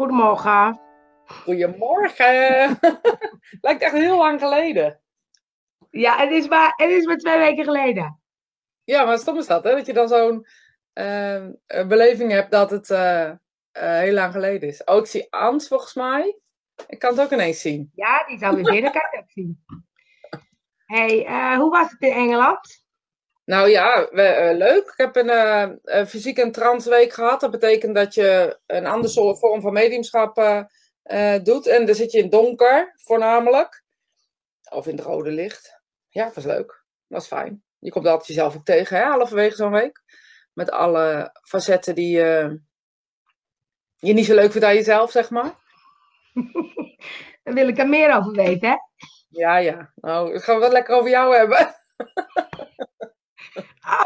Goedemorgen. Goedemorgen. Lijkt echt heel lang geleden. Ja, het is maar, het is maar twee weken geleden. Ja, maar stom is dat, hè? Dat je dan zo'n uh, beleving hebt dat het uh, uh, heel lang geleden is. Oh, ik zie Ans volgens mij. Ik kan het ook ineens zien. Ja, die zou weer binnen kan zien. hey, hoe was het in Engeland? Nou ja, we, leuk. Ik heb een, een fysiek en transweek gehad. Dat betekent dat je een andere soort vorm van mediumschap doet. En dan zit je in donker, voornamelijk. Of in het rode licht. Ja, dat was leuk. Dat is fijn. Je komt altijd jezelf ook tegen, hè, halverwege zo'n week. Met alle facetten die uh, je niet zo leuk vindt aan jezelf, zeg maar. Daar wil ik er meer over weten, hè? Ja, ja. Nou, gaan we het lekker over jou hebben.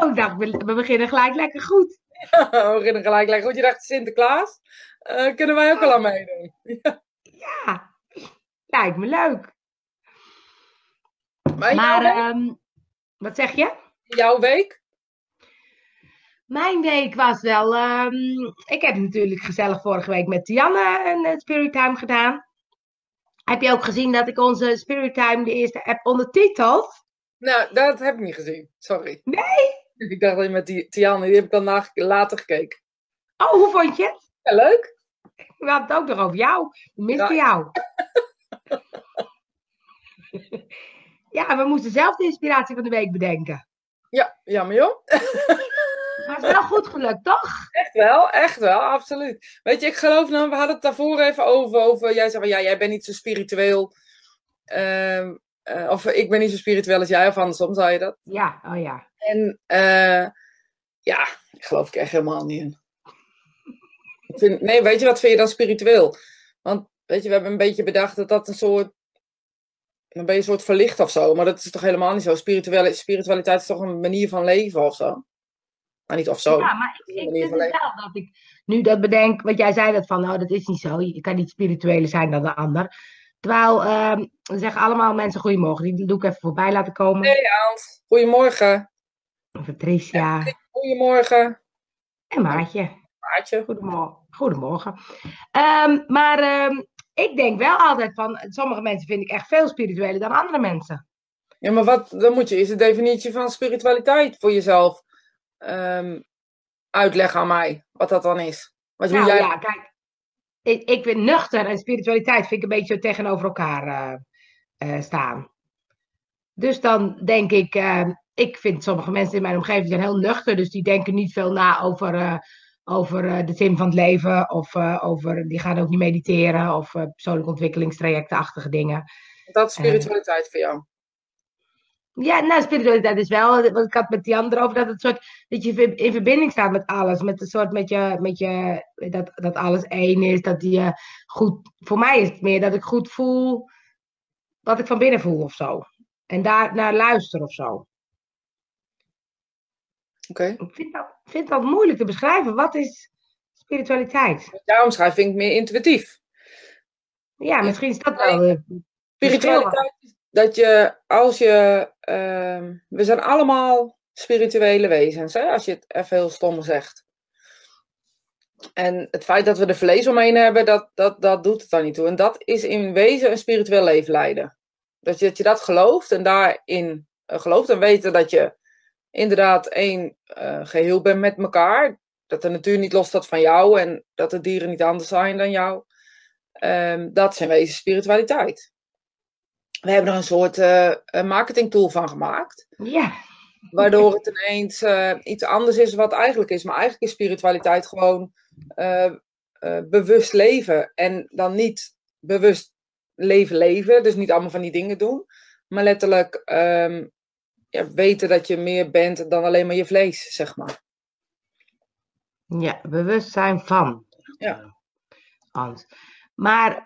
oh, dacht, we beginnen gelijk lekker goed. we beginnen gelijk lekker goed. Je dacht, Sinterklaas, uh, kunnen wij ook al aan meedoen? ja, lijkt me leuk. Maar, maar um, wat zeg je? Jouw week? Mijn week was wel. Um, ik heb natuurlijk gezellig vorige week met Tianne een uh, Spirit Time gedaan. Heb je ook gezien dat ik onze Spirit Time, de eerste app, ondertiteld? Nou, dat heb ik niet gezien. Sorry. Nee? Ik dacht dat je met die Tianne, die heb ik dan na, later gekeken. Oh, hoe vond je het? Ja, leuk. We hadden het ook nog over jou. We misten ja. jou. Ja, we moesten zelf de inspiratie van de week bedenken. Ja, jammer joh. Maar het is wel goed gelukt, toch? Echt wel, echt wel, absoluut. Weet je, ik geloof nou, we hadden het daarvoor even over. over jij zei van ja, jij bent niet zo spiritueel. Uh, uh, of ik ben niet zo spiritueel als jij, of andersom zei je dat. Ja, oh ja. En uh, ja, ik geloof ik echt helemaal niet in. Vind, nee, weet je wat vind je dan spiritueel? Want weet je, we hebben een beetje bedacht dat dat een soort dan ben je een soort verlicht of zo. Maar dat is toch helemaal niet zo. Spirituele, spiritualiteit is toch een manier van leven of zo. Maar niet of zo. Ja, maar ik, ik vind het wel dat ik nu dat bedenk. Want jij zei dat van, nou dat is niet zo. Je kan niet spiritueler zijn dan de ander. Terwijl, uh, zeggen allemaal mensen goedemorgen. Die doe ik even voorbij laten komen. Hey Hans, goedemorgen. Patricia. Goedemorgen. En Maatje. Maatje. Goedemorgen. Goedemorgen. Um, maar um, ik denk wel altijd van, sommige mensen vind ik echt veel spiritueler dan andere mensen. Ja, maar wat, dan moet je eens de definitie van spiritualiteit voor jezelf um, uitleggen aan mij. Wat dat dan is. Wat, nou, jij... ja, kijk. Ik, ik vind nuchter en spiritualiteit vind ik een beetje tegenover elkaar uh, uh, staan. Dus dan denk ik, uh, ik vind sommige mensen in mijn omgeving zijn heel nuchter. Dus die denken niet veel na over over de zin van het leven. Of over, die gaan ook niet mediteren. Of persoonlijke ontwikkelingstrajectenachtige dingen. Dat is spiritualiteit voor jou? Ja, nou, spiritualiteit is wel. Want ik had met die andere over dat het soort. Dat je in verbinding staat met alles. Met een soort met je. Met je dat, dat alles één is. Dat je goed. Voor mij is het meer dat ik goed voel. Wat ik van binnen voel of zo. En daar naar luister of zo. Okay. Ik vind dat, vind dat moeilijk te beschrijven. Wat is spiritualiteit? Daarom schrijf ik meer intuïtief. Ja, misschien is dat wel. Uh, spiritualiteit is dat je, als je. Uh, we zijn allemaal spirituele wezens, hè, als je het even heel stom zegt. En het feit dat we er vlees omheen hebben, dat, dat, dat doet het dan niet toe. En dat is in wezen een spiritueel leven leiden. Dat je dat, je dat gelooft en daarin uh, gelooft en weten dat je inderdaad één uh, geheel bent met elkaar. Dat de natuur niet losstaat van jou en dat de dieren niet anders zijn dan jou. Um, dat zijn wezen spiritualiteit. We hebben er een soort uh, marketing tool van gemaakt. Ja. Waardoor het ineens uh, iets anders is wat eigenlijk is. Maar eigenlijk is spiritualiteit gewoon bewust leven. En dan niet bewust leven leven. Dus niet allemaal van die dingen doen. Maar letterlijk um, ja, weten dat je meer bent dan alleen maar je vlees, zeg maar. Ja, bewustzijn van. Ja. Hans. Maar,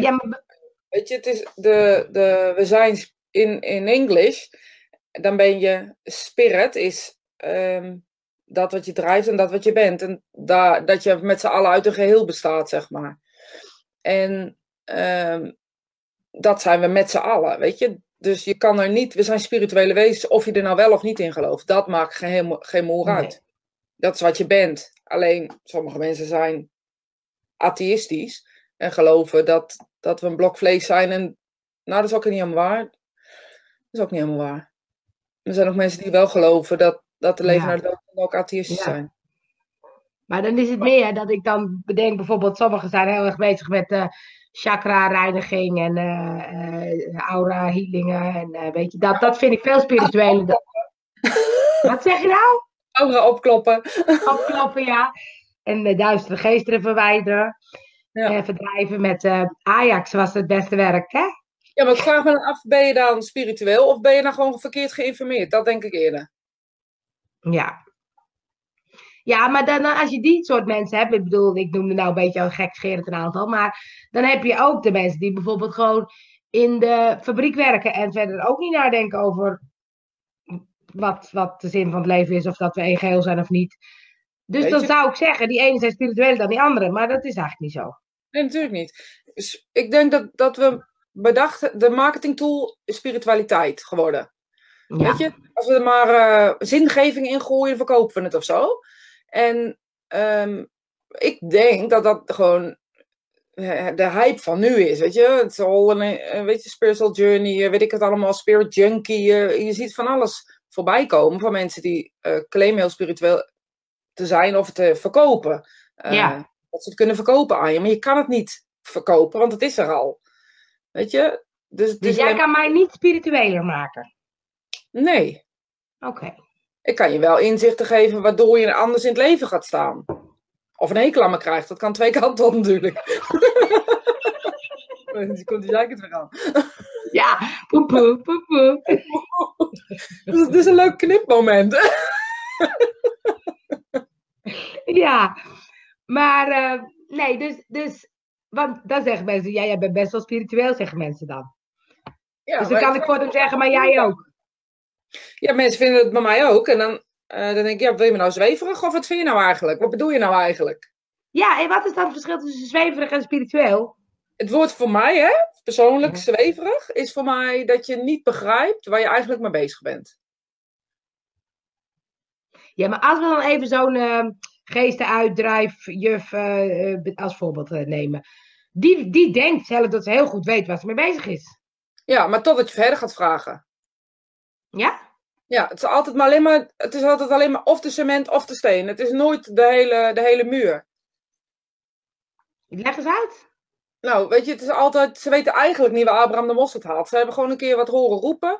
ja, maar... Weet je, het is de, de, we zijn in, in English, dan ben je spirit, is um, dat wat je drijft en dat wat je bent. En da, dat je met z'n allen uit een geheel bestaat, zeg maar. En um, dat zijn we met z'n allen, weet je dus je kan er niet, we zijn spirituele wezens, of je er nou wel of niet in gelooft, dat maakt geen, geen moer uit. Dat is wat je bent. Alleen sommige mensen zijn atheïstisch. En geloven dat, dat we een blok vlees zijn. En nou, dat is ook niet helemaal waar. Dat is ook niet helemaal waar. Er zijn ook mensen die wel geloven dat, dat de leven Ja. naar de dood ook atheïstisch Ja. zijn. Maar dan is het meer dat ik dan bedenk, bijvoorbeeld, sommigen zijn heel erg bezig met eh chakra-reiniging en eh, eh, aura-healingen. En weet je, dat, dat vind ik veel spiritueler. dan- Wat zeg je nou? Aura opkloppen. Opkloppen, ja. En de duistere geesten verwijderen. Ja. En verdrijven met eh, Ajax was het beste werk, hè? Ja, maar ik vraag me af, ben je dan spiritueel of ben je dan gewoon verkeerd geïnformeerd? Dat denk ik eerder. Ja. Ja, maar dan, als je die soort mensen hebt, ik bedoel, ik noemde nou een beetje gekscherend een aantal, maar dan heb je ook de mensen die bijvoorbeeld gewoon in de fabriek werken en verder ook niet nadenken over wat, wat de zin van het leven is, of dat we één geheel zijn of niet. Dus Weet dan je- zou ik zeggen, die ene zijn spiritueler dan die andere, maar dat is eigenlijk niet zo. Nee, natuurlijk niet. Dus ik denk dat, dat we bedacht, de marketingtool is spiritualiteit geworden. Ja, Weet je, als we er maar eh, zingeving in gooien, verkopen we het of zo. En ehm, ik denk dat dat gewoon eh, de hype van nu is, weet je. Het is al een, eh, weet je, spiritual journey, eh, weet ik het allemaal, spirit junkie. eh, je ziet van alles voorbij komen van mensen die eh claimen heel spiritueel te zijn of te verkopen. Eh, Ja. Dat ze het kunnen verkopen aan je, maar je kan het niet verkopen, want het is er al. Weet je? Dus, dus jij alleen- kan mij niet spiritueler maken. Nee, Oké. ik kan je wel inzichten geven waardoor je anders in het leven gaat staan. Of een hekel aan me krijgt. Dat kan twee kanten op natuurlijk. Die komt die het weer aan. Ja, poepoe, poepoe. Dus het is een leuk knipmoment. Ja, maar eh, nee, dus, dus, want dan zeggen mensen, ja, jij bent best wel spiritueel, zeggen mensen dan. Ja, dus dan kan ik voor hem zeggen, maar jij ook. Ja, mensen vinden het bij mij ook. En dan, eh, dan denk ik, ja, wil je me nou zweverig of wat vind je nou eigenlijk? Wat bedoel je nou eigenlijk? Ja, en wat is dan het verschil tussen zweverig en spiritueel? Het woord voor mij, hè, persoonlijk zweverig, is voor mij dat je niet begrijpt waar je eigenlijk mee bezig bent. Ja, maar als we dan even zo'n eh geestenuitdrijfjuf eh, eh, als voorbeeld eh, nemen. Die, die denkt zelf dat ze heel goed weet waar ze mee bezig is. Ja, maar totdat je verder gaat vragen. Ja? Ja, het is altijd maar alleen maar, het is altijd alleen maar of de cement of de steen. Het is nooit de hele, de hele muur. Leg eens uit. Nou, weet je, het is altijd, ze weten eigenlijk niet waar Abraham de Mos het haalt. Ze hebben gewoon een keer wat horen roepen.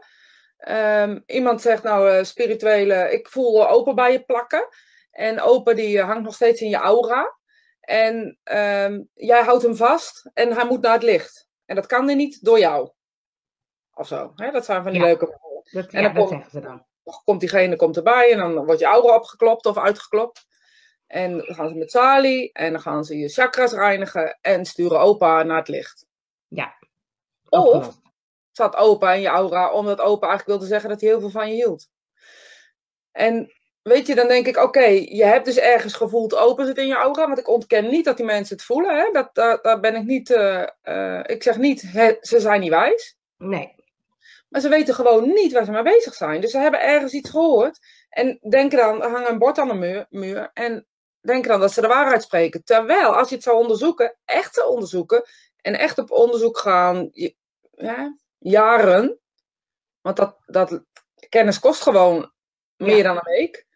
Ehm, iemand zegt nou, spirituele, ik voel open bij je plakken. En open die hangt nog steeds in je aura. En ehm, jij houdt hem vast en hij moet naar het licht. En dat kan hij niet door jou. Of zo. Hè? Dat zijn van die Ja. leuke. Dat, En dan komt- zeggen ze dan. Komt diegene komt erbij en dan wordt je aura opgeklopt of uitgeklopt. En dan gaan ze met Sali en dan gaan ze je chakras reinigen en sturen opa naar het licht. Ja. Of zat opa in je aura omdat opa eigenlijk wilde zeggen dat hij heel veel van je hield. En weet je, dan denk ik, oké, je hebt dus ergens gevoeld open zit in je aura, want ik ontken niet dat die mensen het voelen. Hè? Dat, daar, daar ben ik niet, eh, eh, ik zeg niet, ze zijn niet wijs. Nee. Maar ze weten gewoon niet waar ze mee bezig zijn. Dus ze hebben ergens iets gehoord. En denken dan, hangt een bord aan de muur, muur. En denken dan dat ze de waarheid spreken. Terwijl, als je het zou onderzoeken, echt zou onderzoeken. En echt op onderzoek gaan, ja, jaren. Want dat, dat kennis kost gewoon meer Ja. dan een week.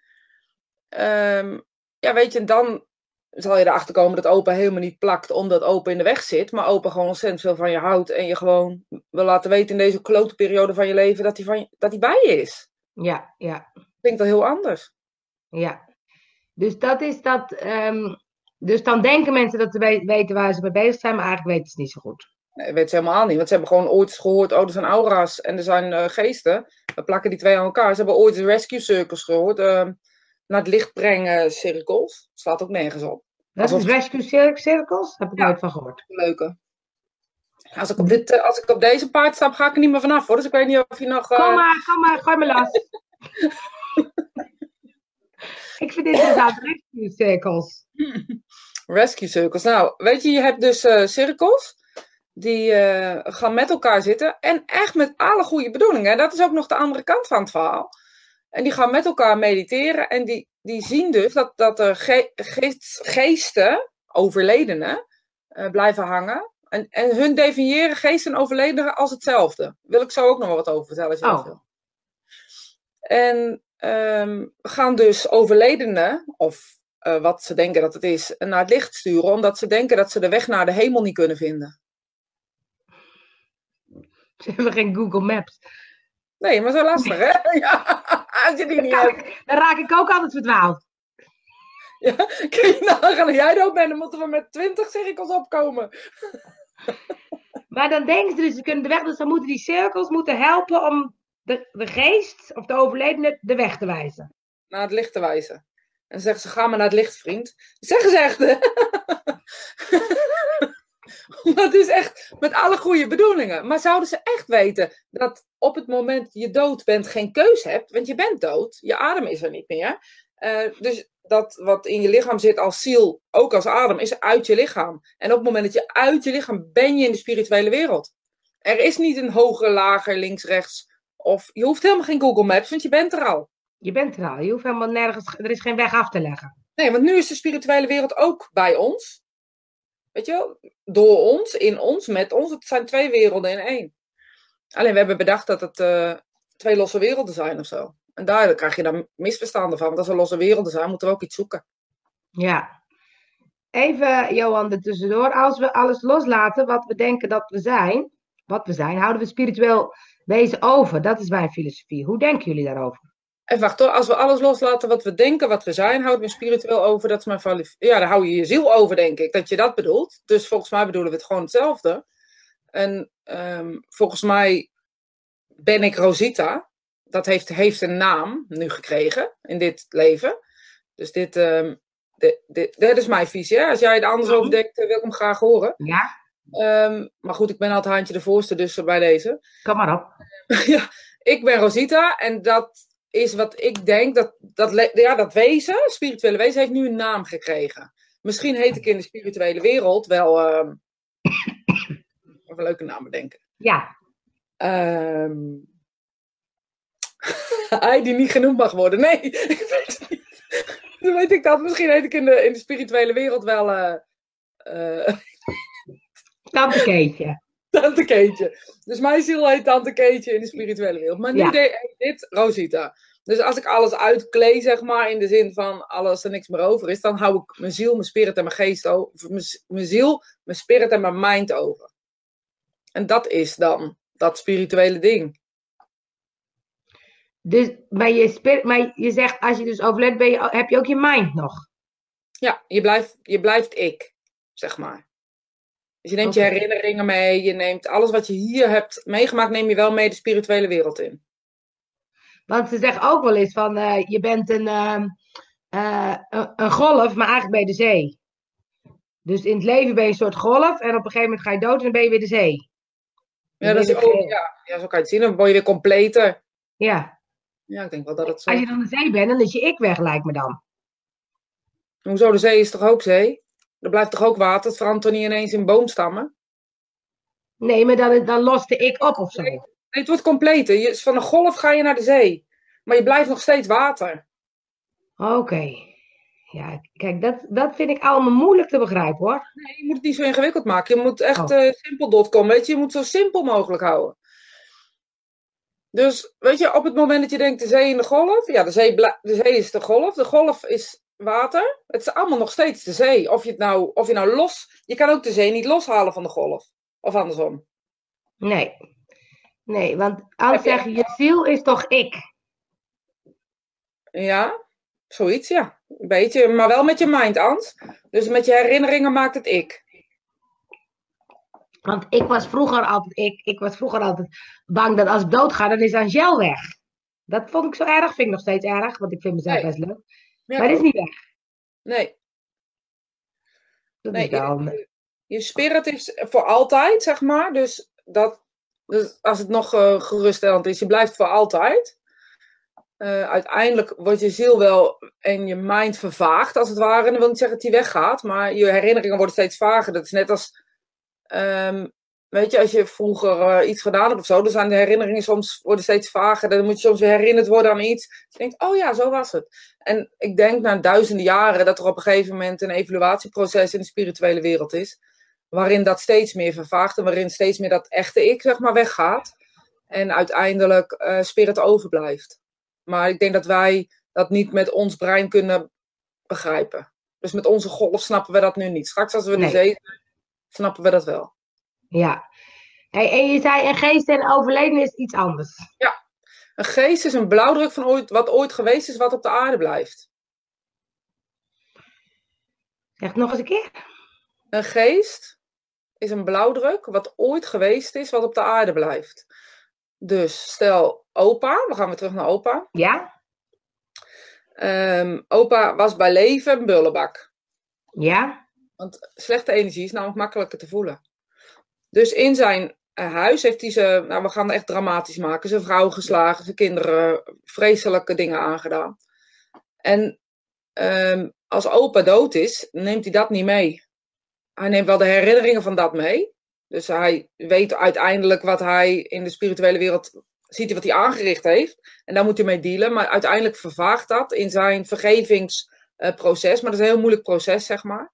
Ehm, ja, weet je, dan zal je erachter komen dat opa helemaal niet plakt omdat opa in de weg zit. Maar opa gewoon ontzettend veel van je houdt. En je gewoon wil laten weten in deze klote periode van je leven dat hij, van je, dat hij bij je is. Ja, ja. Klinkt al heel anders. Ja, dus dat is dat. ehm, dus dan denken mensen dat ze we- weten waar ze mee bezig zijn, maar eigenlijk weten ze het niet zo goed. Nee, weten ze helemaal niet. Want ze hebben gewoon ooit eens gehoord, oh, er zijn aura's en er zijn eh, geesten. We plakken die twee aan elkaar. Ze hebben ooit de rescue circles gehoord. ehm, naar het licht brengen cirkels. Slaat ook nergens op. Dat is rescue cir- circles? Heb ik Ja. nooit van gehoord. Leuke. Als ik, op dit, eh, als ik op deze paard stap, ga ik er niet meer vanaf hoor. Dus ik weet niet of je nog... eh, Kom maar, kom maar, gooi me last. ik vind dit inderdaad rescue circles. Rescue circles. Nou, weet je, je hebt dus eh, cirkels. Die eh, gaan met elkaar zitten. En echt met alle goede bedoelingen. Dat is ook nog de andere kant van het verhaal. En die gaan met elkaar mediteren. En die, die zien dus dat, dat er ge- geest- geesten, overledenen, eh, blijven hangen. En, en hun definiëren geest en overledenen als hetzelfde. Wil ik zo ook nog wel wat over vertellen als je dat Oh. wil. En ehm, gaan dus overledenen, of eh, wat ze denken dat het is, naar het licht sturen, omdat ze denken dat ze de weg naar de hemel niet kunnen vinden. Ze hebben geen Google Maps. Nee, maar zo lastig, hè? Ja, als je die niet ik- dan raak ik ook altijd verdwaald. Ja, kun je nagaan dat jij dood bent, dan moeten we met twintig cirkels opkomen. Maar dan denken ze dus, ze kunnen de weg, dus dan moeten die cirkels moeten helpen om de, de geest of de overledene de weg te wijzen. Naar het licht te wijzen. En dan zeggen ze, ga maar naar het licht, vriend. Dat zeggen ze echt, het is echt met alle goede bedoelingen. Maar zouden ze echt weten dat op het moment je dood bent geen keus hebt? Want je bent dood, je adem is er niet meer. Eh, dus dat wat in je lichaam zit als ziel, ook als adem, is uit je lichaam. En op het moment dat je uit je lichaam ben je in de spirituele wereld. Er is niet een hoger, lager, links, rechts. Of je hoeft helemaal geen Google Maps, want je bent er al. Je bent er al, je hoeft helemaal nergens, er is geen weg af te leggen. Nee, want nu is de spirituele wereld ook bij ons. Weet je wel? Door ons, in ons, met ons. Het zijn twee werelden in één. Alleen we hebben bedacht dat het eh, twee losse werelden zijn of zo. En daar krijg je dan misverstanden van. Want als er losse werelden zijn, moeten we ook iets zoeken. Ja. Even, Johan, er tussendoor. Als we alles loslaten wat we denken dat we zijn, wat we zijn, houden we spiritueel wezen over. Dat is mijn filosofie. Hoe denken jullie daarover? En wacht hoor, als we alles loslaten wat we denken, wat we zijn, houden we spiritueel over. Dat is mijn vali- Ja, daar hou je je ziel over, denk ik. Dat je dat bedoelt. Dus volgens mij bedoelen we het gewoon hetzelfde. En ehm, volgens mij ben ik Rosita. Dat heeft, heeft een naam nu gekregen in dit leven. Dus dit, ehm, dit, dit, dit is mijn visie. Hè? Als jij er anders over denkt, eh, wil ik hem graag horen. Ja, Ehm, maar goed, ik ben altijd handje de voorste, dus bij deze. kom maar op. ja, ik ben Rosita en dat is wat ik denk, dat, dat, ja, dat wezen, spirituele wezen, heeft nu een naam gekregen. Misschien heet ik in de spirituele wereld wel, ehm even een leuke naam bedenken. Ja, Ehm hij die niet genoemd mag worden. Nee, ik weet het niet. Dan weet ik dat. Misschien heet ik in de, in de spirituele wereld wel eh eh, tante Keetje. Tante Keetje. Dus mijn ziel heet Tante Keetje in de spirituele wereld. Maar nu Ja. dit Rosita. Dus als ik alles uitklee, zeg maar, in de zin van alles er niks meer over is, dan hou ik mijn ziel, mijn spirit en mijn geest over. Mijn, ziel, mijn spirit en mijn mind over. En dat is dan dat spirituele ding. Dus, maar, je spirit, maar je zegt, als je dus overleed, ben je, heb je ook je mind nog. Ja, je blijft, je blijft ik, zeg maar. Dus je neemt je herinneringen mee, je neemt alles wat je hier hebt meegemaakt, neem je wel mee de spirituele wereld in. Want ze zeggen ook wel eens van, eh, je bent een, ehm, eh, een, een golf, maar eigenlijk je de zee. Dus in het leven ben je een soort golf en op een gegeven moment ga je dood en dan ben je weer de zee. Ja, dat is ook, ja, ja, zo kan je het zien. Dan word je weer completer. Ja, Ja, ik denk wel dat het zo... als je dan de zee bent, dan is je ik weg, lijkt me dan. Hoezo, de zee is toch ook zee? Er blijft toch ook water? Het verandert niet ineens in boomstammen? Nee, maar dan, dan lost de ik op of zo. Nee, het wordt completer. Je, van een golf ga je naar de zee. Maar je blijft nog steeds water. Oké. Ja, kijk, dat, dat vind ik allemaal moeilijk te begrijpen hoor. Nee, je moet het niet zo ingewikkeld maken. Je moet echt Oh. eh simpel.com, weet je. Je moet het zo simpel mogelijk houden. Dus, weet je, op het moment dat je denkt de zee in de golf. Ja, de zee, de zee is de golf. De golf is water. Het is allemaal nog steeds de zee. Of je het nou, of je nou los... Je kan ook de zee niet loshalen van de golf. Of andersom. Nee. Nee, want anders Heb je- zeg je, je ziel is toch ik? Ja, zoiets, ja. Een beetje, maar wel met je mind, Ans. Dus met je herinneringen maakt het ik. Want ik was vroeger altijd, ik, ik was vroeger altijd bang dat als ik doodga, dan is Angel weg. Dat vond ik zo erg, vind ik nog steeds erg, want ik vind mezelf Nee. best leuk. Ja, maar dat is niet weg. Nee, Dat nee is wel... je, je spirit is voor altijd, zeg maar. Dus, dat, dus als het nog eh, geruststellend is, je blijft voor altijd. Eh, uiteindelijk wordt je ziel wel en je mind vervaagd, als het ware. En dat wil niet zeggen dat die weggaat, maar je herinneringen worden steeds vager. Dat is net als, ehm, weet je, als je vroeger eh, iets gedaan hebt of zo, dan zijn de herinneringen soms worden steeds vager. Dan moet je soms weer herinnerd worden aan iets. Dus je denkt, oh ja, zo was het. En ik denk na duizenden jaren dat er op een gegeven moment een evaluatieproces in de spirituele wereld is. waarin dat steeds meer vervaagt en waarin steeds meer dat echte ik, zeg maar, weggaat. En uiteindelijk uh, spirit overblijft. Maar ik denk dat wij dat niet met ons brein kunnen begrijpen. Dus met onze golf snappen we dat nu niet. Straks als we nee. de zee snappen we dat wel. Ja. En je zei, een geest en overleden is iets anders. Ja. Een geest is een blauwdruk van ooit, wat ooit geweest is, wat op de aarde blijft. Zeg het nog eens een keer. Een geest is een blauwdruk wat ooit geweest is, wat op de aarde blijft. Dus stel opa, we gaan weer terug naar opa. Ja. Um, opa was bij leven een bullebak. Ja. Want slechte energie is namelijk makkelijker te voelen. Dus in zijn uh, huis heeft hij ze, nou we gaan het echt dramatisch maken, zijn vrouw geslagen, zijn kinderen vreselijke dingen aangedaan. En um, als opa dood is, neemt hij dat niet mee. Hij neemt wel de herinneringen van dat mee. Dus hij weet uiteindelijk wat hij in de spirituele wereld ziet, wat hij aangericht heeft. En daar moet hij mee dealen. Maar uiteindelijk vervaagt dat in zijn vergevingsproces. Maar dat is een heel moeilijk proces, zeg maar.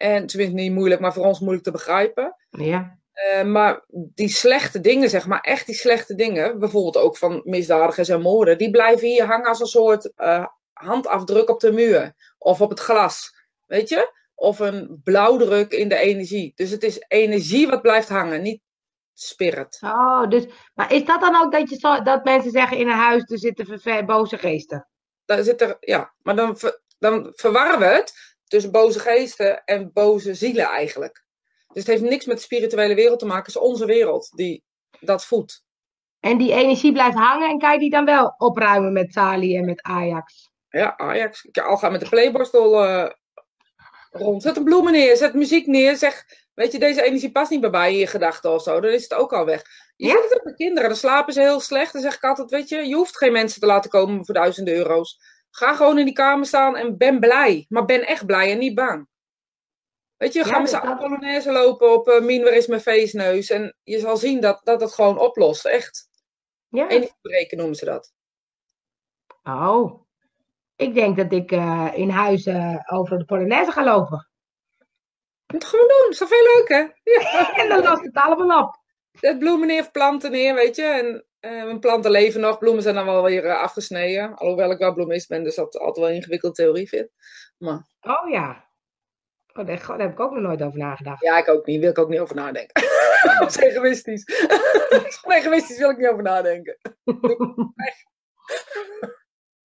En tenminste niet moeilijk, maar voor ons moeilijk te begrijpen. Ja. Uh, maar die slechte dingen, zeg maar, echt die slechte dingen, bijvoorbeeld ook van misdadigers en moorden, die blijven hier hangen als een soort uh, handafdruk op de muur of op het glas. Weet je? Of een blauwdruk in de energie. Dus het is energie wat blijft hangen, niet spirit. Oh, dus, maar is dat dan ook dat, je zo, dat mensen zeggen in een huis er zitten boze geesten? Daar zit er, ja, maar dan, dan verwarren we het tussen boze geesten en boze zielen eigenlijk. Dus het heeft niks met de spirituele wereld te maken. Het is onze wereld die dat voedt. En die energie blijft hangen en kan je die dan wel opruimen met Sali en met Ajax? Ja, Ajax. Ik al gaan met de playborstel uh, rond. Zet een bloemen neer, zet muziek neer. Zeg, weet je, deze energie past niet bij mij in je gedachten of zo. Dan is het ook al weg. Je ja? ziet het ook met kinderen. Dan slapen ze heel slecht. Dan zeg ik altijd, weet je, je hoeft geen mensen te laten komen voor duizenden euro's. Ga gewoon in die kamer staan en ben blij. Maar ben echt blij en niet bang. Weet je, ga ja, met z'n. Polonaise lopen op uh, Min, waar is mijn feestneus? En je zal zien dat dat het gewoon oplost, echt. Ja. Energiebreken noemen ze dat. Oh. Ik denk dat ik uh, in huis uh, over de Polonaise ga lopen. Dat gewoon doen, is veel leuk, hè? Ja. en dan lost het allemaal op. Zet bloemen neer planten neer, weet je. En mijn planten leven nog. Bloemen zijn dan wel weer afgesneden. Alhoewel ik wel bloemist ben, dus dat altijd wel een ingewikkelde theorie vind. Maar... Oh ja. Oh, daar, daar heb ik ook nog nooit over nagedacht. Ja, ik ook niet. Wil ik ook niet over nadenken. dat is egoïstisch. egoïstisch wil ik niet over nadenken.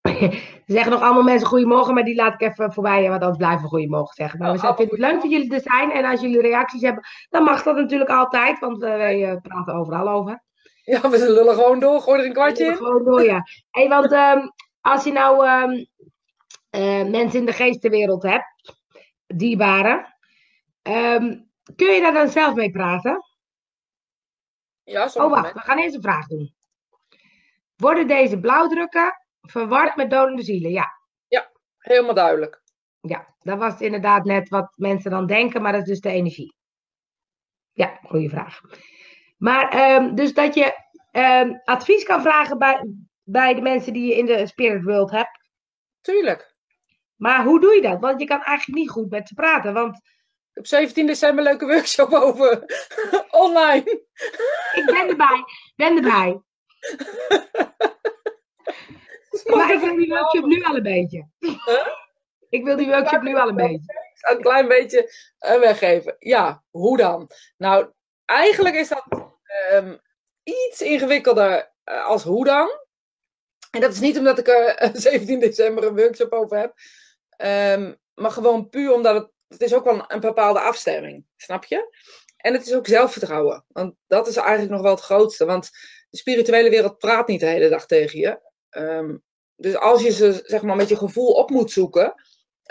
Ze zeggen nog allemaal mensen goedemorgen, maar die laat ik even voorbij, want anders blijven we goedemorgen zeggen. Maar we vinden het leuk dat jullie er zijn en als jullie reacties hebben, dan mag dat natuurlijk altijd, want wij praten overal over. Ja, we lullen gewoon door, gooi er een kwartje in. Gewoon door, ja. Hey, want um, als je nou um, uh, mensen in de geestenwereld hebt, dierbaren, um, kun je daar dan zelf mee praten? Ja, Oh, wacht, we gaan eerst een vraag doen. Worden deze blauwdrukken verward met dodende zielen? Ja. Ja, helemaal duidelijk. Ja, dat was inderdaad net wat mensen dan denken, maar dat is dus de energie. Ja, goede vraag. Maar um, dus dat je um, advies kan vragen bij, bij de mensen die je in de spirit world hebt. Tuurlijk. Maar hoe doe je dat? Want je kan eigenlijk niet goed met ze praten. Want op 17 december een leuke workshop over online. Ik ben erbij. Ben erbij. maar ik wil die workshop nu al een beetje. Huh? Ik wil die workshop nu al een beetje. Ik zal een klein beetje uh, weggeven. Ja, hoe dan? Nou, eigenlijk is dat um, iets ingewikkelder uh, als hoe dan. En dat is niet omdat ik er uh, 17 december een workshop over heb. Um, maar gewoon puur omdat het, is ook wel een, bepaalde afstemming. Snap je? En het is ook zelfvertrouwen. Want dat is eigenlijk nog wel het grootste. Want de spirituele wereld praat niet de hele dag tegen je. Um, dus als je ze zeg maar, met je gevoel op moet zoeken,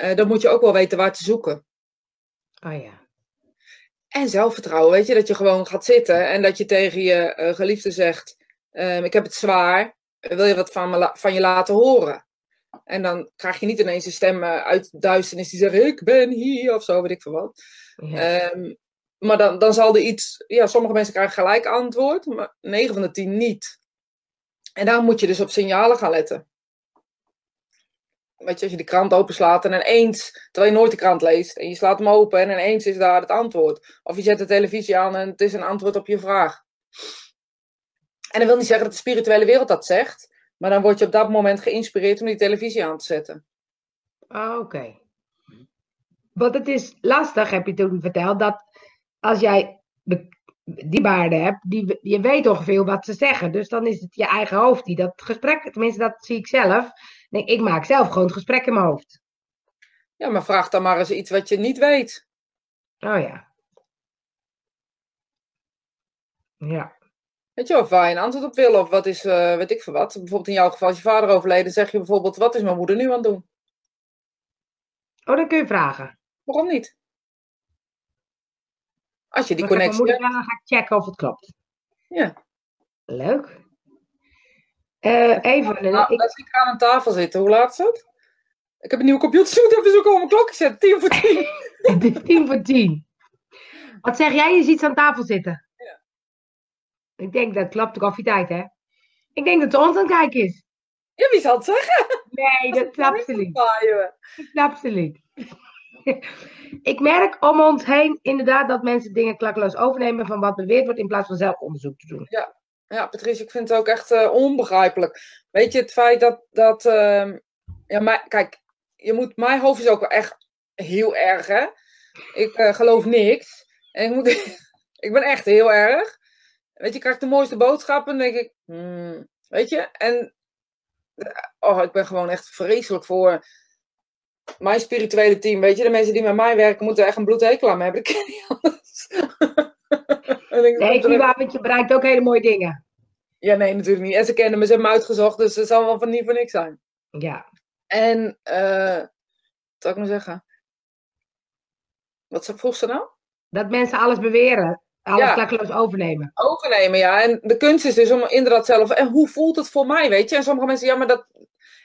uh, dan moet je ook wel weten waar te zoeken. Oh ja. En zelfvertrouwen, weet je, dat je gewoon gaat zitten en dat je tegen je uh, geliefde zegt: um, Ik heb het zwaar, wil je wat van, me van je laten horen? En dan krijg je niet ineens een stem uit de duisternis die zegt: Ik ben hier of zo, weet ik veel wat. Ja. Um, maar dan, dan zal er iets, ja, sommige mensen krijgen gelijk antwoord, maar 9 van de 10 niet. En daar moet je dus op signalen gaan letten. Weet je, als je de krant openslaat en ineens, terwijl je nooit de krant leest, en je slaat hem open en ineens is daar het antwoord. Of je zet de televisie aan en het is een antwoord op je vraag. En dat wil niet zeggen dat de spirituele wereld dat zegt, maar dan word je op dat moment geïnspireerd om die televisie aan te zetten. Ah, Oké. Want het is lastig, heb je toen verteld, dat als jij die baarden hebt, die, je weet ongeveer wat ze zeggen. Dus dan is het je eigen hoofd die dat gesprek, tenminste dat zie ik zelf. Nee, ik maak zelf gewoon het gesprek in mijn hoofd. Ja, maar vraag dan maar eens iets wat je niet weet. Oh ja. Ja. Weet je wel, waar je een antwoord op wil, of wat is, eh, weet ik veel wat. Bijvoorbeeld in jouw geval, als je vader overleden, zeg je bijvoorbeeld, wat is mijn moeder nu aan het doen? Oh, dat kun je vragen. Waarom niet? Als je die Dan ga ik mijn connectie moeder dan ga ik checken of het klopt. Ja. Leuk. Eh, even, Nou, ik, als ik aan een tafel zitten, hoe laat is het? Ik heb een nieuwe computer, dus ik moet even zoeken op mijn klokje zetten. Tien voor tien. het tien voor tien. Wat zeg jij? Je ziet ze aan tafel zitten. Ja. Ik denk, dat klopt de koffietijd, hè? Ik denk dat ze ons aan het kijken is. Ja, wie zal het zeggen? Nee, dat snapt ze niet. Dat ze niet. ik merk om ons heen inderdaad dat mensen dingen klakkeloos overnemen van wat beweerd wordt in plaats van zelf onderzoek te doen. Ja, Patrice, ik vind het ook echt eh, onbegrijpelijk. Weet je, het feit dat. dat ehm, ja, maar kijk, je moet, mijn hoofd is ook wel echt heel erg, hè? Ik eh, geloof niks. En ik, moet, ik ben echt heel erg. Weet je, ik krijg de mooiste boodschappen. Dan denk ik, hmm, weet je, en. eh, Oh, ik ben gewoon echt vreselijk voor mijn spirituele team. Weet je, de mensen die met mij werken moeten echt een bloedhekel aan me hebben. Dat ken anders. En ik- Nee, want je bereikt ook hele mooie dingen. Ja, nee, natuurlijk niet. En ze kennen me, ze hebben me uitgezocht, dus het zal wel van niet voor niks zijn. Ja. En, eh wat zou ik nou zeggen? Wat ze- vroeg ze nou? Dat mensen alles beweren. Alles Ja. klakkeloos overnemen. Overnemen, ja. En de kunst is dus om inderdaad zelf, en hoe voelt het voor mij, weet je? En sommige mensen, ja, maar dat...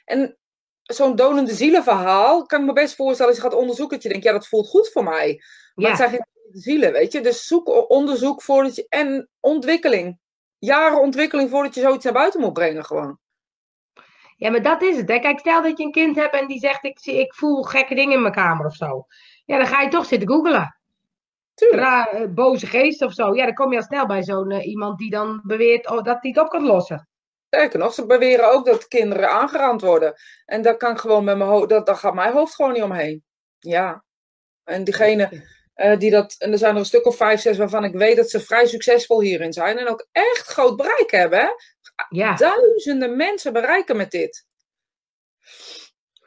En zo'n donende zielenverhaal, kan ik me best voorstellen, als je gaat onderzoeken, dat je denkt, ja, dat voelt goed voor mij. Maar Ja. het zijn geen zielen, weet je? Dus zoek onderzoek voordat je... En ontwikkeling. Jaren ontwikkeling voordat je zoiets naar buiten moet brengen, gewoon. ja, maar dat is het. Hè. Kijk, stel dat je een kind hebt en die zegt, ik, zie- ik voel gekke dingen in mijn kamer of zo. Ja, dan ga je toch zitten googelen. Tuurlijk. Ra- eh, boze geest of zo. Ja, dan kom je al snel bij zo'n eh, iemand die dan beweert oh, dat hij het op kan lossen. Sterker nog, ze beweren ook dat kinderen aangerand worden. En dat kan gewoon met mijn hoofd, dat, daar gaat mijn hoofd gewoon niet omheen. Ja. En diegene eh, die dat, en er zijn er een stuk of vijf, zes waarvan ik weet dat ze vrij succesvol hierin zijn. En ook echt groot bereik hebben. Hè? Ja. Duizenden mensen bereiken met dit.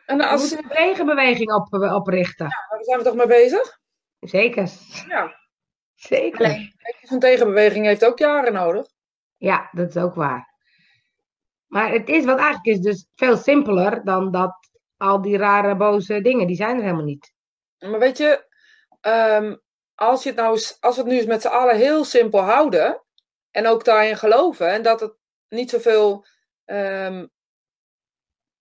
En We als, moeten een tegenbeweging op, eh, oprichten. daar zijn we toch mee bezig? Zeker. Ja. Zeker. Alleen, zo'n tegenbeweging heeft ook jaren nodig. Ja, dat is ook waar. Maar het is wat eigenlijk is dus veel simpeler dan dat al die rare boze dingen, die zijn er helemaal niet. Maar weet je, ehm, als, je het nou, als we het nu eens met z'n allen heel simpel houden. En ook daarin geloven. En dat het niet zoveel ehm,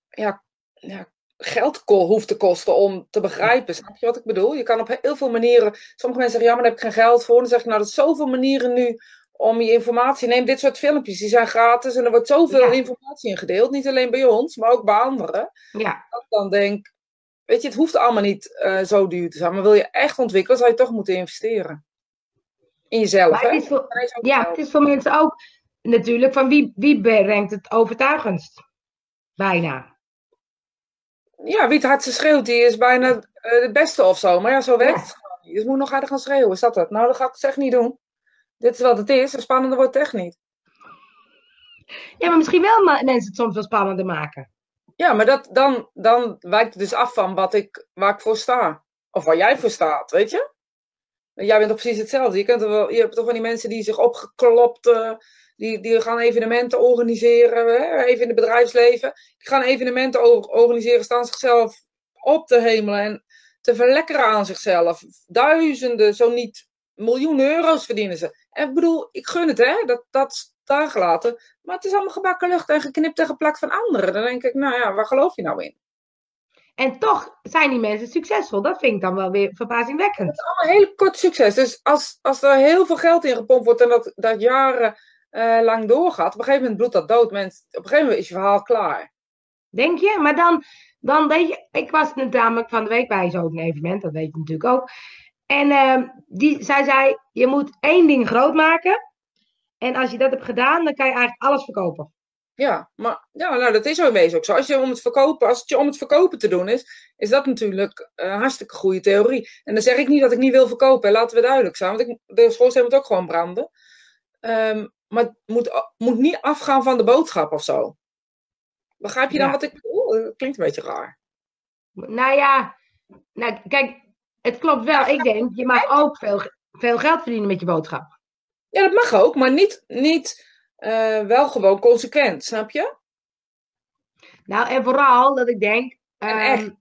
ja, ja, geld hoeft te kosten om te begrijpen. Snap je wat ik bedoel? Je kan op heel veel manieren. Sommige mensen zeggen, ja, maar daar heb ik geen geld voor. Dan zeg ik, nou, er zijn zoveel manieren nu om je informatie. Neem dit soort filmpjes, die zijn gratis. En er wordt zoveel Ja. informatie in gedeeld. Niet alleen bij ons, maar ook bij anderen Ja, dat ik dan denk, weet je, het hoeft allemaal niet eh, zo duur te zijn. Maar wil je echt ontwikkelen, zou je toch moeten investeren. In jezelf, maar hè? het is voor, Ineens ook ja, het is voor mensen ook natuurlijk van wie, wie brengt het overtuigendst? Bijna. Ja, wie het hardste schreeuwt, die is bijna eh, het beste of zo. Maar ja, zo werkt Ja. het gewoon niet. Dus je moet nog harder gaan schreeuwen, is dat het? Nou, dat ga ik het echt niet doen. Dit is wat het is, en spannender wordt het echt niet. Ja, maar misschien wel mensen het soms wel spannender maken. Ja, maar dat, dan, dan wijkt het dus af van wat ik, waar ik voor sta. Of waar jij voor staat, weet je? Jij bent toch precies hetzelfde. Je, kunt wel, je hebt toch van die mensen die zich opgeklopt, die, die gaan evenementen organiseren, hè, even in het bedrijfsleven. Die gaan evenementen or- organiseren, staan zichzelf op te hemelen en te verlekkeren aan zichzelf. Duizenden, zo niet miljoenen euro's verdienen ze. En ik bedoel, ik gun het, hè, dat, dat daar gelaten. Maar het is allemaal gebakken lucht en geknipt en geplakt van anderen. Dan denk ik, nou ja, waar geloof je nou in? En toch zijn die mensen succesvol. Dat vind ik dan wel weer verbazingwekkend. allemaal heel kort succes. Dus als, als er heel veel geld in gepompt wordt en dat, dat jaren eh, lang doorgaat, op een gegeven moment bloedt dat dood. Mensen, op een gegeven moment is je verhaal klaar. Denk je? Maar dan, Dan weet je, ik was namelijk van de week bij zo'n evenement, dat weet je natuurlijk ook. En ehm, die, zij zei, je moet één ding groot maken. En als je dat hebt gedaan, dan kan je eigenlijk alles verkopen. Ja, maar ja, nou, dat is ook wezen ook zo. Als, je om het verkopen, als het je om het verkopen te doen is, is dat natuurlijk een hartstikke goede theorie. En dan zeg ik niet dat ik niet wil verkopen, laten we duidelijk zijn. Want ik, de schoorsteen moet ook gewoon branden. Um, maar het moet, moet niet afgaan van de boodschap of zo. Begrijp je dan wat ik bedoel? Dat klinkt een beetje raar. Nou ja, nou, kijk, het klopt wel. Ik denk, je mag ook veel, veel geld verdienen met je boodschap. Ja, dat mag ook, maar niet, niet uh, wel gewoon consequent, snap je? Nou, en vooral dat ik denk. En echt. Um,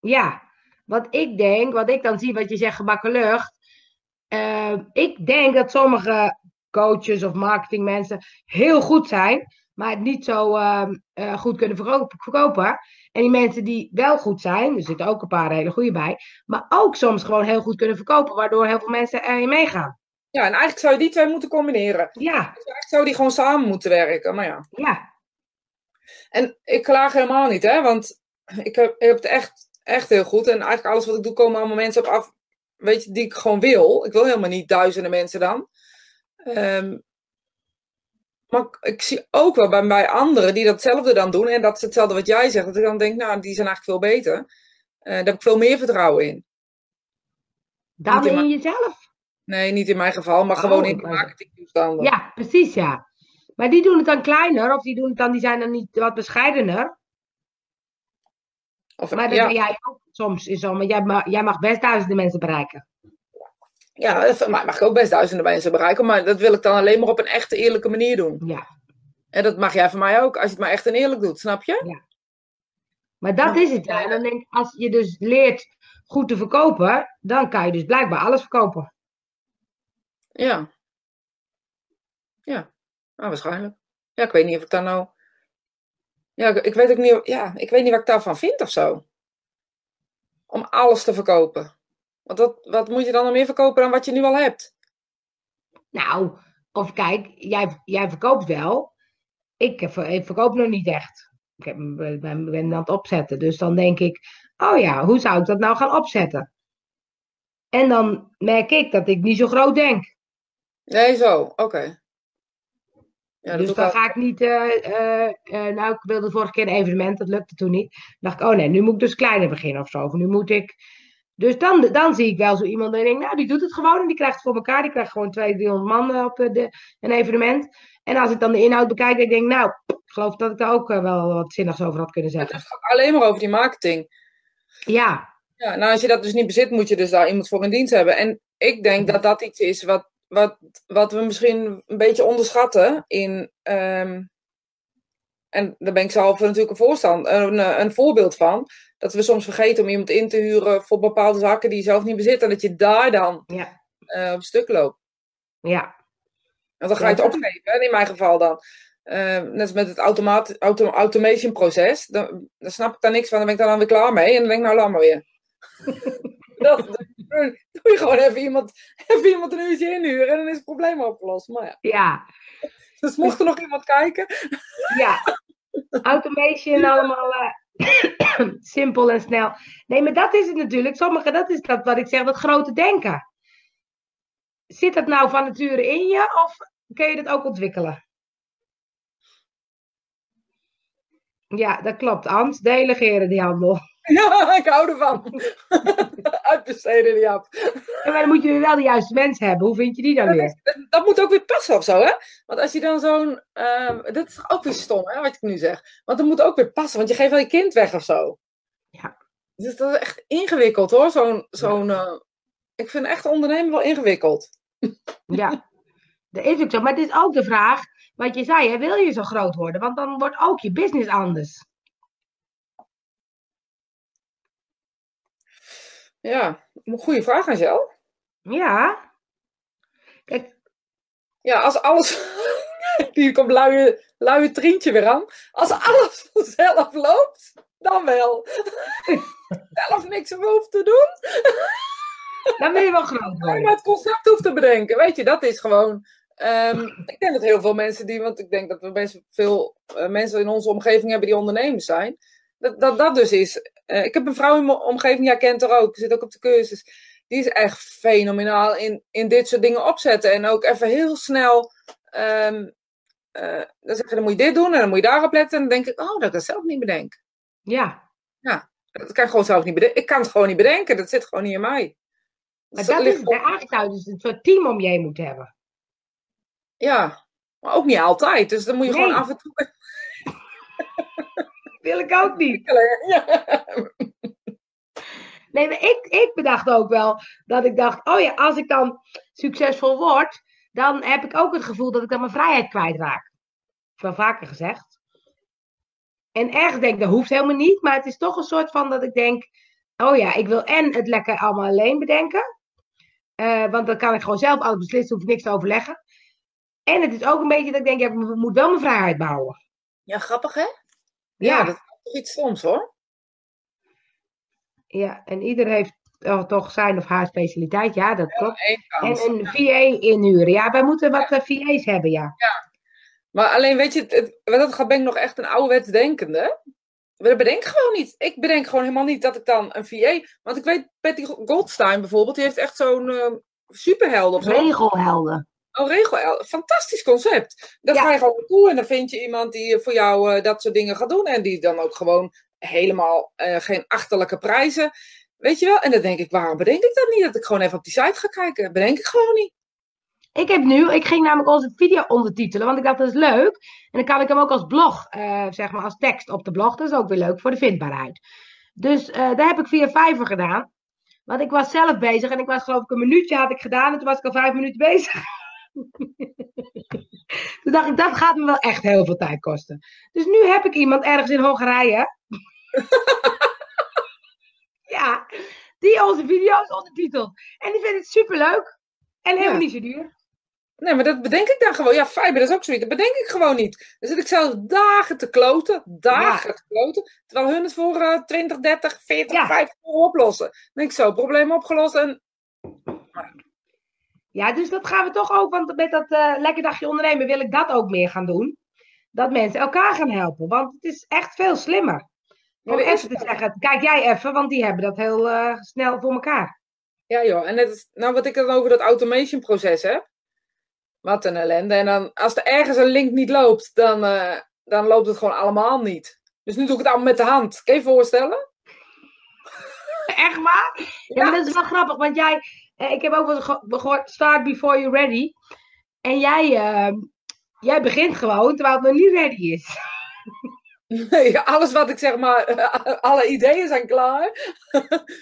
ja, wat ik denk, wat ik dan zie, wat je zegt, gebakken lucht. Uh, ik denk dat sommige coaches of marketingmensen heel goed zijn, maar het niet zo uh, uh, goed kunnen verkopen. En die mensen die wel goed zijn, er zitten ook een paar hele goede bij, maar ook soms gewoon heel goed kunnen verkopen, waardoor heel veel mensen erin meegaan. Ja, en eigenlijk zou je die twee moeten combineren. Ja. Dus eigenlijk zou die gewoon samen moeten werken, maar ja. Ja. En ik klaag helemaal niet, hè, want ik heb, ik heb het echt, echt heel goed. En eigenlijk alles wat ik doe, komen allemaal mensen op af, weet je, die ik gewoon wil. Ik wil helemaal niet duizenden mensen dan. Um, maar ik zie ook wel bij, bij anderen die datzelfde dan doen. En dat is hetzelfde wat jij zegt. Dat ik dan denk, nou, die zijn eigenlijk veel beter. Uh, daar heb ik veel meer vertrouwen in. Dan in, in jezelf? Nee, niet in mijn geval, maar oh, gewoon in de marketingtoestanden. Ja, precies, ja. Maar die doen het dan kleiner, of die, doen het dan, die zijn dan niet wat bescheidener. Of, maar dat ja. ben jij ook soms zo. Maar jij mag, jij mag best duizenden mensen bereiken. Ja, dat mag ik ook best duizenden mensen bereiken, maar dat wil ik dan alleen maar op een echte eerlijke manier doen. Ja. En dat mag jij van mij ook, als je het maar echt en eerlijk doet, snap je? Ja. Maar dat is het, ja. En dan denk ik, als je dus leert goed te verkopen, dan kan je dus blijkbaar alles verkopen. Ja. Ja, nou, waarschijnlijk. Ja, ik weet niet of ik daar nou. Ja, ik weet ook niet. Ja, ik weet niet wat ik daarvan vind of zo. Om alles te verkopen. Want dat, wat moet je dan nog meer verkopen dan wat je nu al hebt? Nou, of kijk, jij, jij verkoopt wel. Ik, ik verkoop nog niet echt. Ik ben aan het opzetten. Dus dan denk ik, oh ja, hoe zou ik dat nou gaan opzetten? En dan merk ik dat ik niet zo groot denk. Nee, zo, oké. Okay. Ja, dus dan ga ik niet, uh, uh, uh, nou ik wilde vorige keer een evenement, dat lukte toen niet. Dan dacht ik, oh nee, nu moet ik dus kleiner beginnen of zo. Of nu moet ik, dus dan, dan zie ik wel zo iemand en denk, nou die doet het gewoon en die krijgt het voor elkaar. Die krijgt gewoon 200, 300 man op de, een evenement. En als ik dan de inhoud bekijk, denk ik, nou, ik geloof dat ik daar ook wel wat zinnigs over had kunnen zeggen. Het gaat alleen maar over die marketing. Ja. Ja, nou als je dat dus niet bezit, moet je dus daar iemand voor in dienst hebben. En ik denk dat dat iets is wat wat, wat we misschien een beetje onderschatten in. Um, en daar ben ik zelf natuurlijk een, voorstand, een, een voorbeeld van. Dat we soms vergeten om iemand in te huren voor bepaalde zaken die je zelf niet bezit. En dat je daar dan ja. uh, op stuk loopt. Ja. En dan ga je het opgeven, in mijn geval dan. Uh, net als met het automaat, auto, automation proces. Dan, dan snap ik daar niks van. Dan ben ik dan weer klaar mee. En dan denk ik, nou laat maar weer. dat, doe je gewoon even iemand, even iemand een uurtje inhuren en dan is het probleem opgelost. Maar ja. ja. Dus mocht er nog iemand kijken. Ja, automation allemaal uh, simpel en snel. Nee, maar dat is het natuurlijk. Sommige, dat is dat wat ik zeg, dat grote denken. Zit dat nou van nature in je of kun je dat ook ontwikkelen? Ja, dat klopt. Ans, delegeren die handel. Ja, ik hou ervan. Uitbesteden die app. Ja, maar dan moet je wel de juiste mensen hebben. Hoe vind je die dan weer? Dat, dat moet ook weer passen of zo, hè? Want als je dan zo'n... Uh, dat is ook weer stom, hè, wat ik nu zeg. Want dat moet ook weer passen, want je geeft wel je kind weg of zo. Ja. Dus dat is echt ingewikkeld, hoor. Zo'n... zo'n uh, ik vind echt ondernemen wel ingewikkeld. Ja, dat is ook zo. Maar het is ook de vraag, wat je zei, hè, wil je zo groot worden? Want dan wordt ook je business anders. Ja, een goede vraag, Angel. Ja. Kijk. Ja, als alles... Hier komt luie, luie Trientje weer aan. Als alles vanzelf loopt, dan wel. Zelf niks hoeft te doen. Dan ben je wel groot worden. Maar het concept hoeft te bedenken. Weet je, dat is gewoon... Um, ik denk dat heel veel mensen die... Want ik denk dat we best veel uh, mensen in onze omgeving hebben die ondernemers zijn. Dat dat, dat dus is. Eh, ik heb een vrouw in mijn omgeving, jij kent haar ook, zit ook op de cursus. Die is echt fenomenaal in, in dit soort dingen opzetten. En ook even heel snel. Um, dan zeg je, dan moet je dit doen en dan moet je daarop letten. En dan denk ik, oh, dat ik dat zelf niet bedenk. Ja. Ja, dat kan ik gewoon zelf niet bedenken. Ik kan het gewoon niet bedenken. Dat zit gewoon niet in mij. Maar dat, is, eigenlijk zou dus een soort team om je heen moeten hebben. Ja, maar ook niet altijd. Dus dan moet je gewoon af en toe. Wil ik ook niet. Ja. Nee, maar ik, ik bedacht ook wel dat ik dacht: oh ja, als ik dan succesvol word, dan heb ik ook het gevoel dat ik dan mijn vrijheid kwijtraak. Wel vaker gezegd. En erg denk ik, dat hoeft helemaal niet, maar het is toch een soort van dat ik denk: oh ja, ik wil en het lekker allemaal alleen bedenken. Uh, want dan kan ik gewoon zelf alles beslissen, hoef ik niks te overleggen. En het is ook een beetje dat ik denk, ja, ik moet wel mijn vrijheid bouwen. Ja, grappig hè? Ja, ja dat is toch iets soms hoor. Ja, en ieder heeft toch zijn of haar specialiteit. Ja, dat klopt. en een VA inhuren. Ja, wij moeten wat ja. VA's hebben, ja. Ja. Maar alleen, weet je, het, dat ben ik nog echt een ouderwets denkende. We bedenken gewoon niet. Ik bedenk gewoon helemaal niet dat ik dan een VA... Want ik weet, Patty Goldstein bijvoorbeeld, die heeft echt zo'n uh, superhelden. Regelhelden. Oh, regelhelden. Fantastisch concept. Dan ga je gewoon naartoe en dan vind je iemand die voor jou uh, dat soort dingen gaat doen. En die dan ook gewoon helemaal uh, geen achterlijke prijzen. Weet je wel? En dan denk ik, waarom bedenk ik dat niet? Dat ik gewoon even op die site ga kijken. Bedenk ik gewoon niet. Ik heb nu, ik ging namelijk onze video ondertitelen, want ik dacht dat is leuk. En dan kan ik hem ook als blog, uh, zeg maar als tekst op de blog. Dat is ook weer leuk voor de vindbaarheid. Dus daar heb ik via Fiverr gedaan. Want ik was zelf bezig en ik was geloof ik een minuutje had ik gedaan en toen was ik al vijf minuten bezig. toen dacht ik, dat gaat me wel echt heel veel tijd kosten. Dus nu heb ik iemand ergens in Hongarije. ja, die onze video's ondertitelt. En die vindt het superleuk. En helemaal niet zo duur. Nee, maar dat bedenk ik dan gewoon. Ja, fiber, dat is ook zoiets. Dat bedenk ik gewoon niet. Dan zit ik zelf dagen te kloten. Dagen te kloten. Terwijl hun het voor uh, 20, 30, 40, ja. 50 euro oplossen. Dan denk ik zo, probleem opgelost en... Ja, dus dat gaan we toch ook, want met dat uh, lekker dagje ondernemen wil ik dat ook meer gaan doen. Dat mensen elkaar gaan helpen, want het is echt veel slimmer. Om ja, even te zeggen, kijk jij even, want die hebben dat heel uh, snel voor elkaar. Ja joh, en het is, nou wat ik dan over dat automation proces heb. Wat een ellende. En dan, als er ergens een link niet loopt, dan, uh, dan loopt het gewoon allemaal niet. Dus nu doe ik het allemaal met de hand. Kun je je voorstellen? Echt waar? Ja, dat is wel grappig, want jij, eh, ik heb ook wel gehoord, start before you're ready. En jij, uh, jij begint gewoon terwijl het nog niet ready is. Nee, alles wat ik zeg maar, alle ideeën zijn klaar.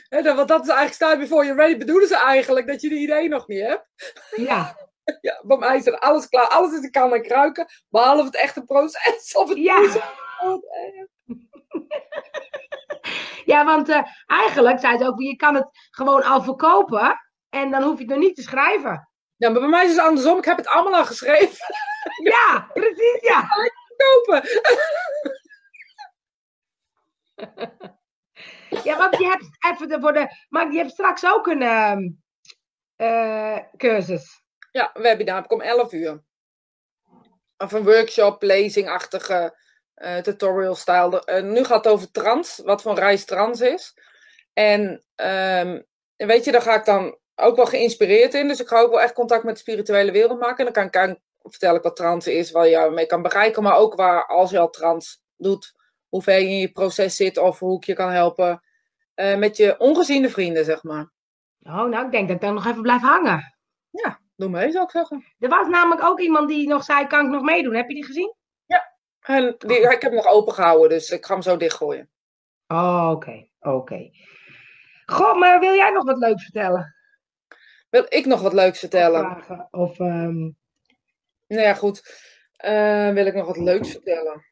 Want dat is eigenlijk start before you're ready. Bedoelen ze eigenlijk dat je de idee nog niet hebt? Ja. Ja, bij mij is er alles klaar. Alles is in kan en kruiken. Behalve het echte proces. Of het ja. ja, want uh, eigenlijk zei ze ook, je kan het gewoon al verkopen. En dan hoef je het nog niet te schrijven. Ja, maar bij mij is het andersom. Ik heb het allemaal al geschreven. ja, precies, ja. Kopen. ja, want je hebt even voor de. Maar je hebt straks ook een uh, cursus. Ja, een webinar ik om 11 uur. Of een workshop, lezingachtige uh, tutorial style. Uh, nu gaat het over trans, wat voor reis trans is. En um, weet je, daar ga ik dan ook wel geïnspireerd in. Dus ik ga ook wel echt contact met de spirituele wereld maken. En dan kan ik vertellen wat trans is, waar je mee kan bereiken. Maar ook waar, als je al trans doet, hoe ver je in je proces zit of hoe ik je kan helpen. Uh, met je ongeziene vrienden, zeg maar. Oh, nou, ik denk dat ik dan nog even blijf hangen. Ja, doe mee, zou ik zeggen. Er was namelijk ook iemand die nog zei, kan ik nog meedoen? Heb je die gezien? Ja, en die, ik heb hem nog open gehouden, dus ik ga hem zo dichtgooien. Oh, oké, oké. Okay. Goh, maar wil jij nog wat leuks vertellen? Wil ik nog wat leuks vertellen? Of, of um... Nou ja, goed. Uh, wil ik nog wat leuks vertellen?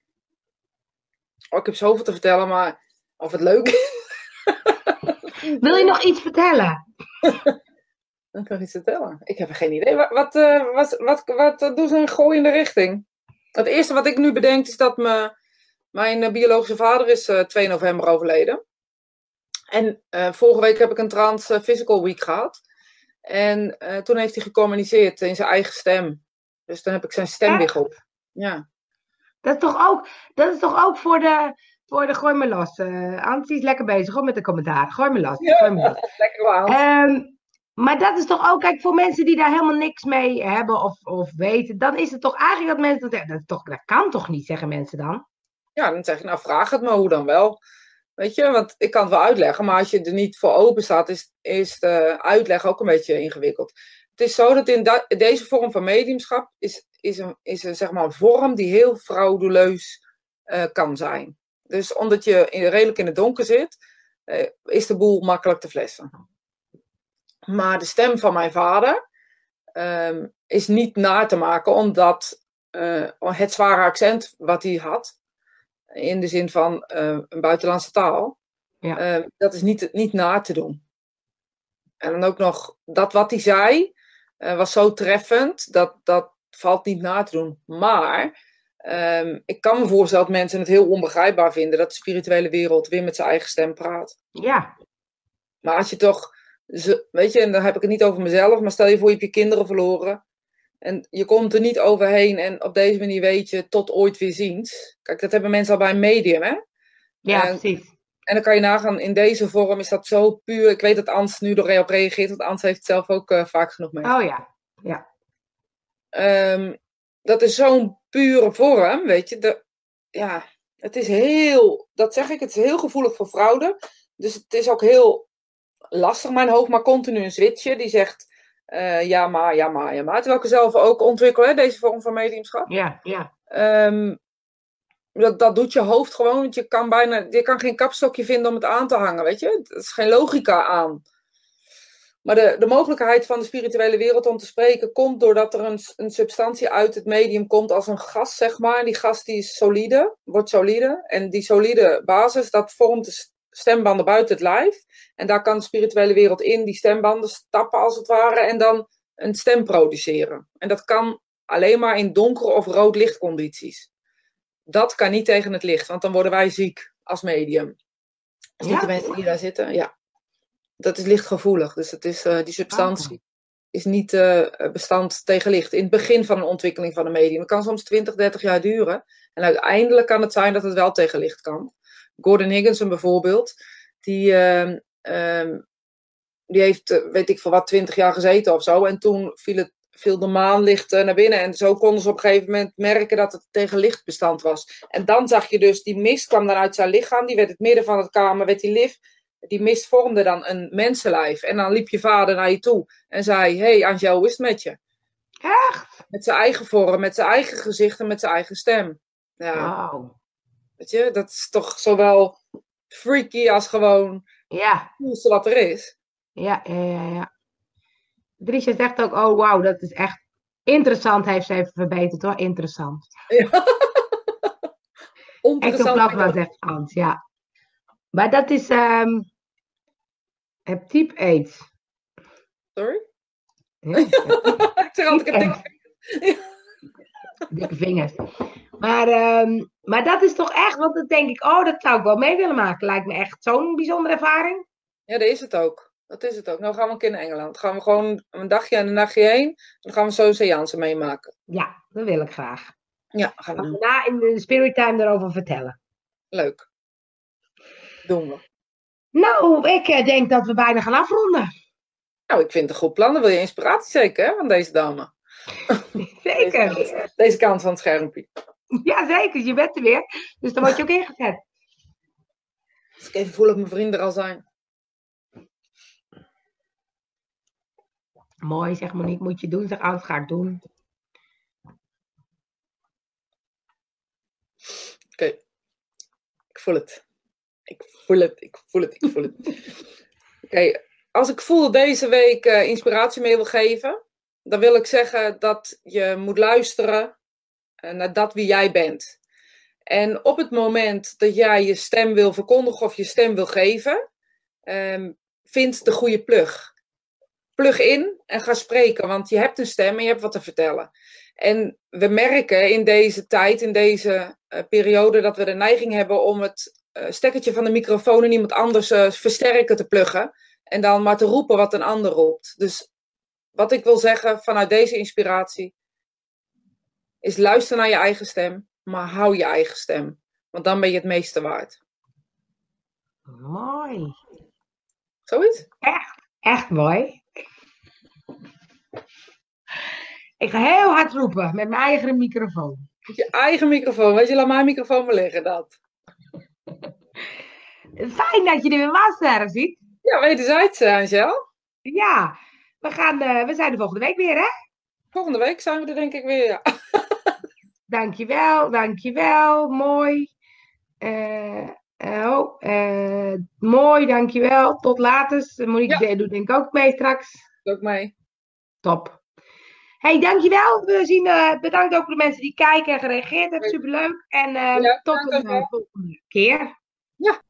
Oh, ik heb zoveel te vertellen, maar of het leuk is. Wil je nog iets vertellen? Dan kan ik iets vertellen. Ik heb geen idee. Wat, wat, uh, wat, wat, wat doen ze in gooiende richting? Het eerste wat ik nu bedenk is dat me, mijn eh, biologische vader is uh, 2 november overleden. En uh, vorige week heb ik een Trans Physical Week gehad. En toen heeft hij gecommuniceerd in zijn eigen stem. Dus dan heb ik zijn stem weer op. Ja. Dat is toch ook, dat is toch ook voor de, Voor de gooi me los. Uh, Antie is lekker bezig hoor, met de commentaar. Gooi me los. Ja, gooi me los. lekker wel. Um, maar dat is toch ook, kijk, voor mensen die daar helemaal niks mee hebben of, of weten, dan is het toch eigenlijk dat mensen dat, dat, toch, dat kan toch niet, zeggen mensen dan? Ja, dan zeg je, nou vraag het me hoe dan wel. Weet je, want ik kan het wel uitleggen, maar als je er niet voor open staat, is, is de uitleg ook een beetje ingewikkeld. Het is zo dat in deze vorm van mediumschap is, is, een, is zeg maar een vorm die heel frauduleus uh, kan zijn. Dus omdat je in, redelijk in het donker zit, uh, is de boel makkelijk te flessen. Maar de stem van mijn vader um, is niet na te maken, omdat uh, het zware accent wat hij had, in de zin van uh, een buitenlandse taal, ja. uh, dat is niet, niet na te doen. En dan ook nog, dat wat hij zei, was zo treffend, dat, dat valt niet na te doen. Maar um, ik kan me voorstellen dat mensen het heel onbegrijpbaar vinden dat de spirituele wereld weer met zijn eigen stem praat. Ja. Maar als je toch weet je, en dan heb ik het niet over mezelf, maar stel je voor je hebt je kinderen verloren. En je komt er niet overheen en op deze manier weet je tot ooit weer ziens. Kijk, dat hebben mensen al bij een medium, hè? Ja, en, precies. En dan kan je nagaan, in deze vorm is dat zo puur. Ik weet dat Ans nu erop reageert, want Ans heeft het zelf ook uh, vaak genoeg mee. Oh ja, ja. Um, dat is zo'n pure vorm, weet je. De, ja, het is heel, dat zeg ik, het is heel gevoelig voor fraude. Dus het is ook heel lastig mijn hoofd, maar continu een switchen die zegt uh, ja maar, ja maar, ja maar. Terwijl ik zelf ook ontwikkel, hè, deze vorm van mediumschap. Ja, ja. Um, dat, dat doet je hoofd gewoon, want je kan bijna, je kan geen kapstokje vinden om het aan te hangen, weet je. Er is geen logica aan. Maar de, de mogelijkheid van de spirituele wereld om te spreken komt doordat er een, een substantie uit het medium komt als een gas, zeg maar. Die gas die is solide, wordt solide. En die solide basis, dat vormt de stembanden buiten het lijf. En daar kan de spirituele wereld in die stembanden stappen als het ware en dan een stem produceren. En dat kan alleen maar in donkere of rood lichtcondities. Dat kan niet tegen het licht, want dan worden wij ziek als medium. Dus ja? de mensen die daar zitten, ja. Dat is lichtgevoelig, dus het is, uh, die substantie ah. is niet uh, bestand tegen licht. In het begin van een ontwikkeling van een medium. Het kan soms 20, 30 jaar duren. En uiteindelijk kan het zijn dat het wel tegen licht kan. Gordon Higginson bijvoorbeeld, die, uh, die heeft, eh, weet ik veel wat, twintig jaar gezeten of zo. En toen viel, het, viel de maanlicht naar binnen. En zo konden ze op een gegeven moment merken dat het tegen lichtbestand was. En dan zag je dus, die mist kwam dan uit zijn lichaam. Die werd het midden van het kamer, werd die lift. Die mist vormde dan een mensenlijf. En dan liep je vader naar je toe en zei: hey Angel, hoe is het met je? Echt? Met zijn eigen vorm, met zijn eigen gezicht en met zijn eigen stem. Ja. Wow. Weet je, dat is toch zowel freaky als gewoon ja. coolste wat er is. Ja, ja, ja. ja. Drisha zegt ook, oh wauw, dat is echt interessant, heeft ze even verbeterd hoor, interessant. Ja. Ectoplasma zegt Hans, ja. Maar dat is um, het type AIDS. Sorry? Ja, ik zeg altijd, ik heb dikke vingers. Maar, um, maar dat is toch echt, want dan denk ik, oh, dat zou ik wel mee willen maken. Lijkt me echt zo'n bijzondere ervaring. Ja, dat is het ook. Dat is het ook. Nou gaan we een keer naar Engeland. Dan gaan we gewoon een dagje en een nachtje heen. Dan gaan we zo'n seance meemaken. Ja, dat wil ik graag. Ja, gaan we doen. Na in de Spirit Time erover vertellen. Leuk. Doen we. Nou, ik eh, denk dat we bijna gaan afronden. Nou, ik vind het een goed plan. Dan wil je inspiratie zeker hè, van deze dame. Zeker. Deze, deze kant van het schermpje. Ja, zeker. Je bent er weer. Dus dan word je ook ingezet. Als ik even voel of mijn vrienden er al zijn. Mooi, zeg Monique. Moet je doen. Zeg, alles ga ik doen. Oké. Ik voel het. Ik voel het. Ik voel het. Ik voel het. Oké. Als ik voel deze week uh, inspiratie mee wil geven, dan wil ik zeggen dat je moet luisteren eh, naar dat wie jij bent. En op het moment dat jij je stem wil verkondigen of je stem wil geven, um, vind de goede plug. Plug in en ga spreken, want je hebt een stem en je hebt wat te vertellen. En we merken in deze tijd, in deze uh, periode, dat we de neiging hebben om het uh, stekkertje van de microfoon in iemand anders versterken te pluggen. En dan maar te roepen wat een ander roept. Dus wat ik wil zeggen vanuit deze inspiratie is luister naar je eigen stem, maar hou je eigen stem. Want dan ben je het meeste waard. Mooi. Zoiets? Echt, echt mooi. Ik ga heel hard roepen met mijn eigen microfoon. Met je eigen microfoon. Weet je, laat mijn microfoon maar liggen, dat. Fijn dat je er weer was, uh, ziet. Ja, wederzijds, uh, Angel. Ja, we, gaan, uh, we zijn de volgende week weer, hè? Volgende week zijn we er denk ik weer, ja. Dankjewel, dankjewel. Mooi. Uh, oh, uh, mooi, dankjewel. Tot later. Monique ja. doet denk ik ook mee straks. Ook mee. Top. Hey, dankjewel. We zien, uh, bedankt ook voor de mensen die kijken en gereageerd hebben. Superleuk. En ja, tot een volgende keer. Ja,